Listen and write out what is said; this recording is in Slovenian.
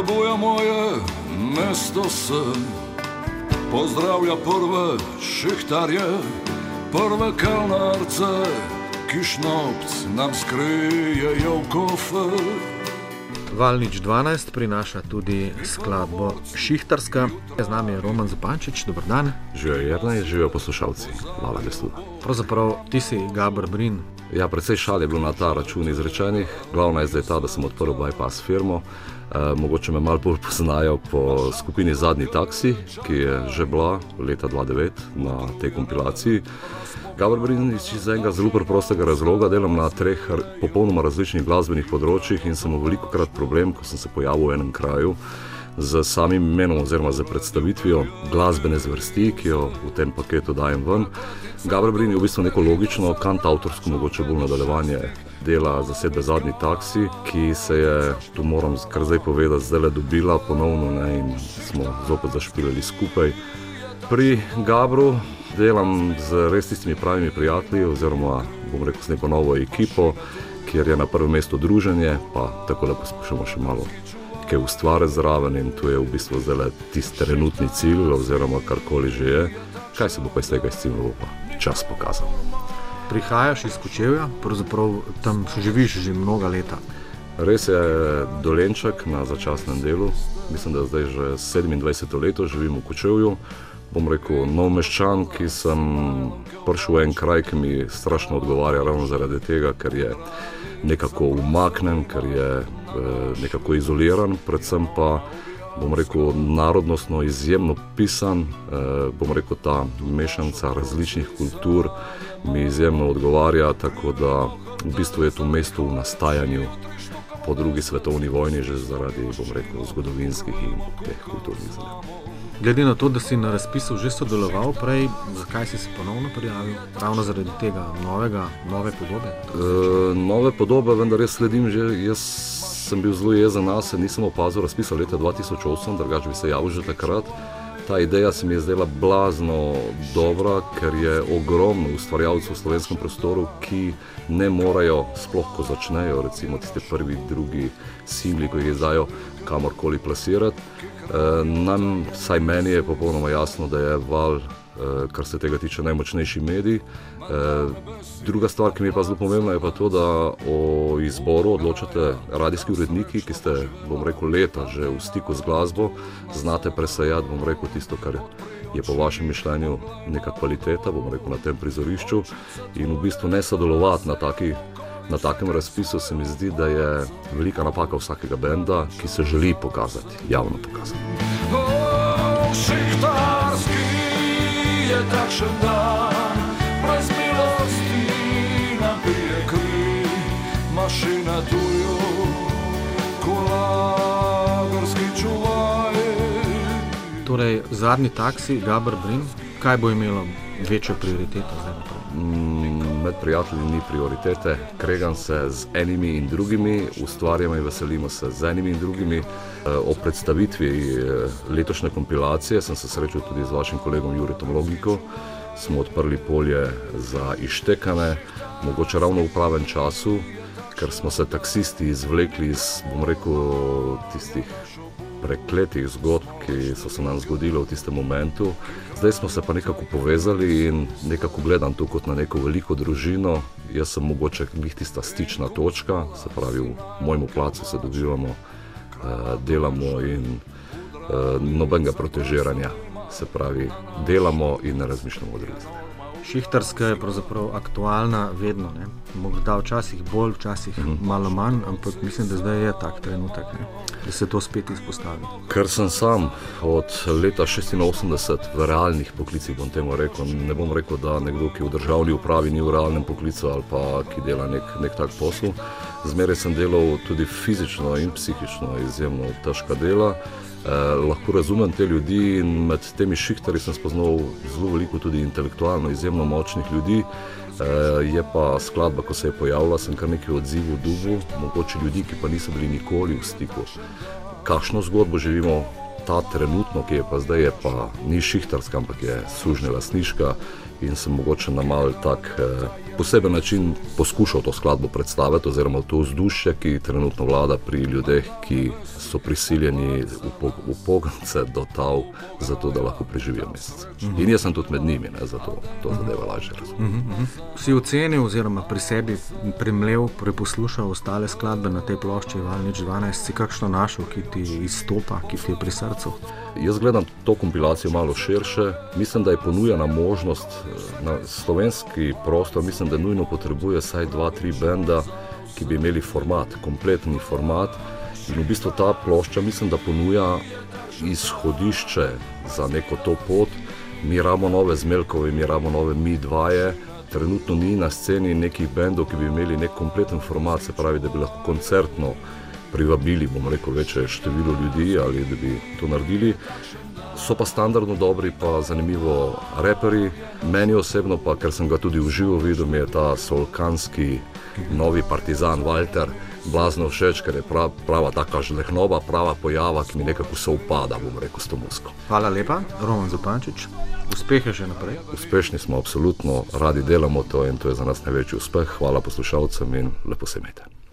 Ebuja moje mesto se, pozdravlja prve šihtarje, prve kalnarce, ki šnopc nam skrijejo v kofer. Valnič 12 prinaša tudi skladbo Šihtarska. Z nami je Roman Zapančič, dober dan. Živijo Jrnej, živijo poslušalci, hvala lesu. Pravzaprav ti si Gabr Brin. Ja, predvsej šal je bilo na ta račun izrečenih. Glavno je zdaj ta, da sem odprl bypass firmo. E, mogoče me malo bolj poznajo po skupini Zadnji taksi, ki je že bila leta 2009 na tej kompilaciji. Gabr Brin iz enega zelo preprostega razloga delam na treh popolnoma različnih glasbenih področjih in sem veliko krat problem, ko sem se pojavil v enem kraju z samim imenom oziroma z predstavitvijo glasbene zvrsti, ki jo v tem paketu dajem ven. Gabr Brin je v bistvu neko logično, kant avtorsko, mogoče bolj nadaljevanje dela za sebe zadnji taksi, ki se je, tu moram kar zdaj povedati, zdaj le dobila ponovno ne, in smo zopet zašpilili skupaj. Pri Gabru delam z res tistimi pravimi prijatelji, oziroma bom rekel s neko novo ekipo, kjer je na prvem mestu druženje, pa tako da poskušamo še malo kaj ustvarjati zraven in tu je v bistvu zdaj tisti trenutni cilj, oziroma karkoli že je. Kaj se bo pa iz tega izcimilo, pa čas pokazal. Prihajaš iz Kočevja, pravzaprav tam živiš že mnoga leta. Res je dolenček na začasnem delu, mislim, da zdaj že 27 let živim v Kočevju. Bom rekel, nov meščan, ki sem prišel v en kraj, ki mi strašno odgovarja, ravno zaradi tega, ker je nekako umaknen, ker je e, nekako izoliran, predvsem pa bom rekel, narodnostno izjemno pisan. E, bom rekel, ta mešanica različnih kultur mi izjemno odgovarja, tako da v bistvu je to mesto v nastajanju. Po drugi svetovni vojni, že zaradi rekel, zgodovinskih in teh kulturnih zadev. Glede na to, da si na razpisu že sodeloval prej, zakaj si se ponovno prijavil? Ravno zaradi tega novega, nove podobe? E, nove podobe, vendar jaz sledim že. Jaz sem bil zelo jezen na sebe, nisem opazil razpisa leta 2008, drugače bi se javil že takrat. Ta ideja se mi je zdela blazno dobra, ker je ogromno ustvarjalcev v slovenskem prostoru, ki ne morejo, sploh ko začnejo, recimo tiste prvi, drugi singli, ko jih izdajo, kamorkoli plasirati. Eh, nam, vsaj meni je popolnoma jasno, da je val, kar se tega tiče, najmočnejši medij. Eh, druga stvar, ki mi je pa zelo pomembna, je pa to, da o izboru odločate radijski uredniki, ki ste, bom rekel, leta že v stiku z glasbo, znate presajati, bom rekel, tisto, kar je po vašem mišljenju neka kvaliteta, bom rekel, na tem prizorišču in v bistvu ne sodelovati na taki na takem razpisu se mi zdi, da je velika napaka vsakega benda, ki se želi pokazati, javno pokazati. Oh, je takšen dan, brez milosti nabije kri, mašina tujo, kolagarski čuvaj. Torej, zadnji taksi, Gabr Brin, kaj bo imelo večjo prioriteto zdaj naprej? Mm, med prijatelji ni prioritete, kregam se z enimi in drugimi, ustvarjamo in veselimo se z enimi in drugimi. Eh, o predstavitvi eh, letošnje kompilacije sem se srečal tudi z vašim kolegom Juritom Logiko. Smo odprli polje za ištekane, mogoče ravno v pravem času, ker smo se taksisti izvlekli iz, bom rekel, tistih prekletih zgodb, ki so se nam zgodile v tistem momentu. Zdaj smo se pa nekako povezali in nekako gledam to kot na neko veliko družino. Jaz sem mogoče njih tista stična točka, se pravi, v mojem placu se dobivamo, eh, delamo in eh, nobenega protežiranja. Se pravi, delamo in ne razmišljamo o drugih. Šihtarska je pravzaprav aktualna vedno. Ne? Morda včasih bolj, včasih mm -hmm. malo manj, ampak mislim, da zdaj je tak trenutek, ne? da se to spet izpostavi. Ker sem sam od leta 86 v realnih poklicih, bom temu rekel. Ne bom rekel, da nekdo, ki v državni upravi ni v realnem poklicu ali pa ki dela nek, nek tak posel. Zmeraj sem delal tudi fizično in psihično izjemno težka dela. Eh, lahko razumem te ljudi in med temi šihtarji sem spoznal zelo veliko tudi intelektualno izjemno močnih ljudi. Eh, je pa skladba, ko se je pojavila, sem kar nekaj odzivov dubu, mogoče ljudi, ki pa niso bili nikoli v stiku. Kakšno zgodbo živimo ta trenutno, ki je pa zdaj, je pa ni šihtarska, ampak je sužnja lasniška in sem mogoče na mal tak eh, poseben način poskušal to skladbo predstaviti, oziroma to vzdušje, ki trenutno vlada pri ljudeh, ki so prisiljeni v pogance do tav, zato da lahko preživijo mesec. In jaz sem tudi med njimi, ne, zato to zadeva lažje razumeti. Si ocenil, oziroma pri sebi premlev, preposlušal ostale skladbe na tej plošči Valnič 12, si kakšno našel, ki ti izstopa, ki ti je pri srcu? Jaz gledam to kompilacijo malo širše. Mislim, da je ponujena možnost eh, na slovenski prostor. Mislim, da nujno potrebuje vsaj dva, tri benda, ki bi imeli format, kompletni format. In v bistvu ta plošča mislim, da ponuja izhodišče za neko to pot. Mi ramo nove zmelkove, mi ramo nove mi dvaje. Trenutno ni na sceni nekih bendov, ki bi imeli nek kompleten format, se pravi, da bi lahko koncertno privabili, bomo rekel, večje število ljudi ali da bi to naredili. So pa standardno dobri, pa zanimivo reperi. Meni osebno, pa ker sem ga tudi v živo videl, mi je ta solkanski novi partizan Walter blazno všeč, ker je prav, prava taka žlehnoba, prava pojava, ki mi nekako se upada, bom rekel, s to musko. Hvala lepa, Roman Zupančič. Uspehe še naprej. Uspešni smo, absolutno, radi delamo to in to je za nas največji uspeh. Hvala poslušalcem in lepo se imejte.